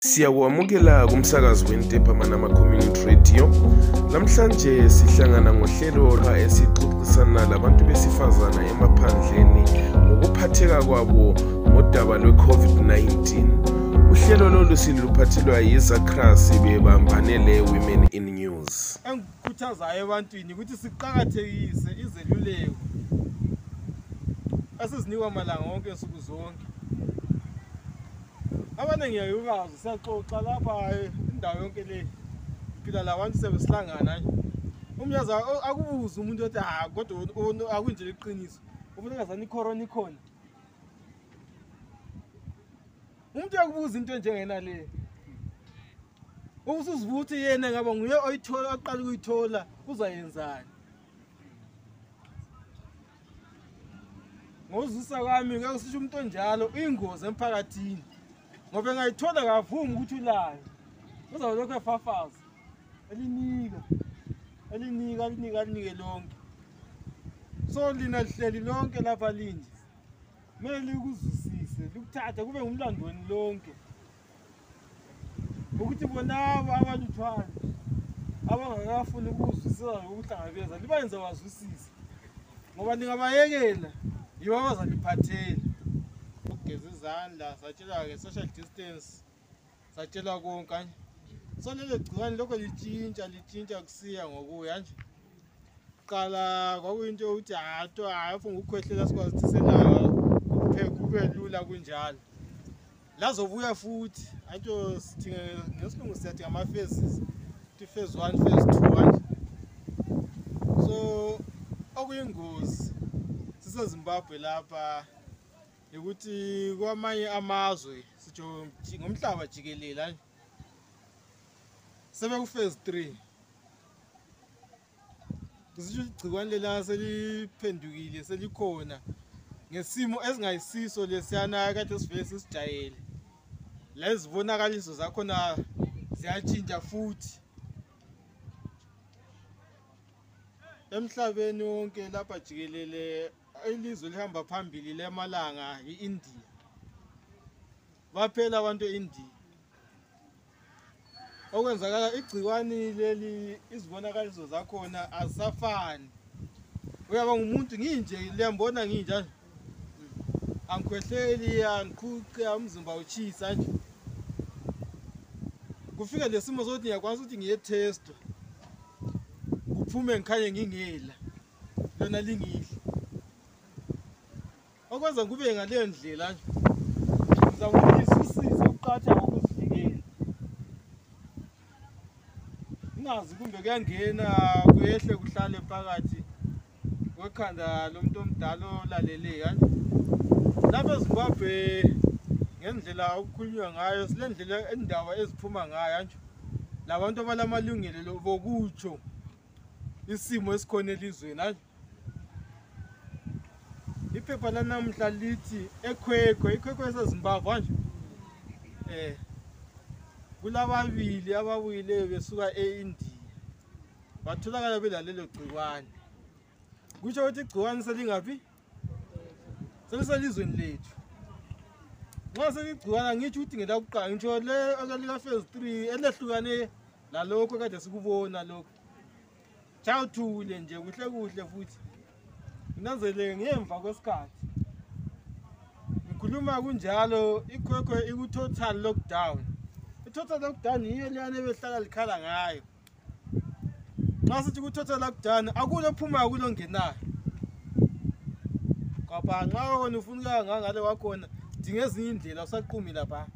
siyakwamukela kumsakazi wentepamanama community radio namhlanje sihlangana ngohlelo lwa esixoxisana labantu besifazana emaphandleni ngokuphatheka kwabo ngodaba lwe-covid-19 uhlelo lolu siluphathelwa yizacras bebambane le-women in news engikukhuthazayo ebantwini ukuthi siqakathekise izeluleko esizinikwa malanga wonke nsuku zonke abane ngiyeke ungazi siyaxoxa lapha eh, indawo yonke le phila la abantu sebesihlangana nje umyaza akubuza umuntu othi ha ah, kodwa akunje liqiniso ufuna ngazani icorona ikhona umuntu uyakubuza into enjengena le ubusuzibuka ukuthi yena ngaba nguye oyithola oqala ukuyithola uzayenzani ngozusa kwami ngeke sisho umuntu onjalo uyingozi emphakathini ngoba engayithola kavumi ukuthi ulayo uzawube lokhu efafaza elinika elinika elinika elinike lonke so lina lihleli lonke lapha linje kumele likuzwisise likuthathe kube ngumlando wenu lonke ukuthi bona aba abaluthwana abangakafuni ukuzwisisa lokuhlangabeza libayenza bazwisise ngoba ningabayekela yibo abazaliphathela ukugeza izandla satshelwa-ke social distance satshelwa konke anje so lelo gcikwane lokho litshintsha litshintsha kusiya ngokuya nje kuqala kwakuyinto yokuthi hato hayi funga ukukhwehlela sikwazi ukuthi selaka kube lula kunjalo lazobuya futhi antsho sithinga ngesilungu siyathi ngama-phases kuthi phase one phase two kanje so okuyingozi sisezimbabwe lapha yikuthi kwamanye amazwe sitsho ngomhlaba jikelele anje sebekuphase three kusitsho ukuthi igcikwane lelanga seliphendukile selikhona ngesimo esingayisiso lesiyana kade sivele sisijayele lezibonakaliso zakhona ziyatshintsha futhi emhlabeni wonke lapha jikelele ilizwe lihamba phambili lemalanga yi-indiya baphela abantu e-indiya okwenzakala igcikwani leli izibonakaliso zakhona azisafani uyaba ngumuntu nginje liyambona nginje anje angikhwehleli angiqhuqe umzimba utshisa nje kufike lesimo sokuthi ngiyakwanisa ukuthi ngiyethestwa kuphume ngikhanye ngingela lona lingihle okwenza kube ngaleyo ndlela ngizakubonisa usizi ukuqatha ngokuzivikela ingazi kumbe kuyangena kwehle kuhlale phakathi kwekhanda lomuntu omdala olalele yani lapha ezimbabwe ngendlela okukhulunywa ngayo silendlela endaba eziphuma ngayo anjo labantu abalamalungelo bokutsho isimo esikhona elizweni anjo iphepha lanamhla lithi ekhwekhwe ikhwekhwe esezimbabwe nje eh kulababili ababuyileyo besuka eindiya batholakala belalelo gciwane kutsho ukuthi igciwane selingaphi seliselizweni lethu nxa seligciwana ngitsho ukuthi ngelakuqala ngitsho le okalika phase three elehlukane lalokho kade sikubona lokho cha uthule nje kuhle kuhle futhi unanzeleke ngemva kwesikhathi ngikhuluma kunjalo ikhwekhwe iku-total lockdown i-total lockdown yiyo leyana ebehlala likhala ngayo nxa sithi ku-total lockdown akulo ophumayo kulo ngenayo kwapha nxa wakhona ufuna ukuyaka ngangale wakhona dinga ezinye indlela usaqumi lapha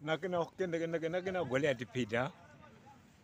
nakena kena kena kena kena golea tipida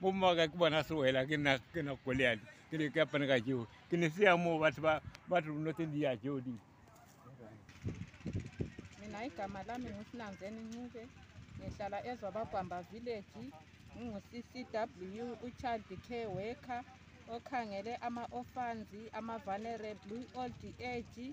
mumba kakubwa nasuwela kina kina kuliani kile kapana kachiwo kile siamu watu ba watu note dia jodi Mina igama lami nguSinanzeni Ncube, ngihlala eZwabakwamba Village, ngingu-CCW, u-Child Care Worker, okhangele ama-orphans, ama-vulnerable, old age,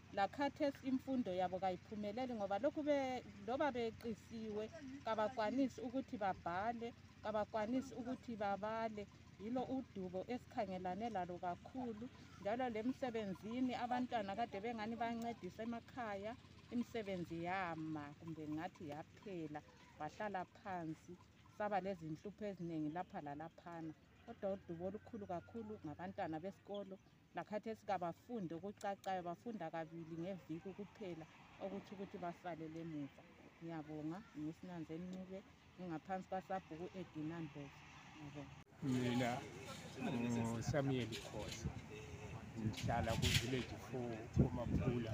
lakhathesi imfundo yabo kayiphumeleli ngoba lokhu loba beqisiwe kabakwanisi ukuthi babhale kabakwanisi ukuthi babale yilo udubo esikhangelane lalo kakhulu njalo lemsebenzini abantwana kade bengani bancedisa emakhaya imisebenzi yama kumbe ngathi yaphela wahlala phansi saba lezinhlupho eziningi lapha lalaphana kodwa udubo olukhulu kakhulu ngabantwana besikolo lakhathesi kabafundi okucacayo bafunda kabili ngeviki kuphela okutsho ukuthi basalele emuva ngiyabonga ngisinanzeni ncube ngingaphansi kwasabhuku edinandlovu ngiyabonga mina ngusamuel khosa ngihlala kuvillage four komaphula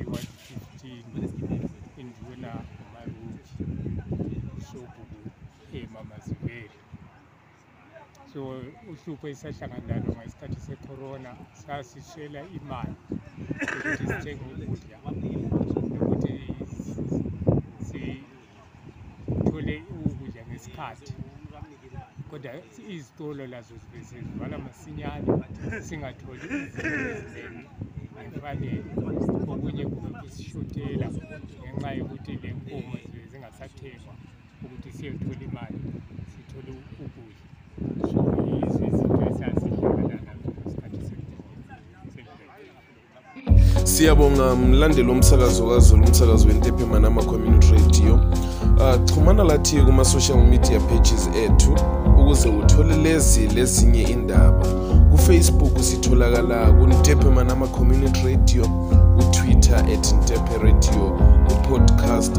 iward fifteen induna umaruti sobhuku emamazivele so uhlupho esisahlangana lalo ngesikhathi secorona sasiswela imali ukuthi sithenge ukudla nokuthi sithole ukudla ngesikhathi kodwa izitolo lazo zibe sezivala masinyane singatholi izinto ngefanele okunye kube kusishutela ngenxa yokuthi le nkomo zibe zingasathengwa ukuthi siyothola imali sithole ukudla so yizo izinto esasihlangana nazo ngesikhathi sengibhekile siyabonga mlandeli womsakazo kazulu umsakazo wentepemana ama-community radio uh, xhumana lathi kuma-social media pages ethu ukuze uthole lezi lezinye indaba kufacebook sitholakala kuntepemana ama-community radio kutwitter at ntepe radio kupodcast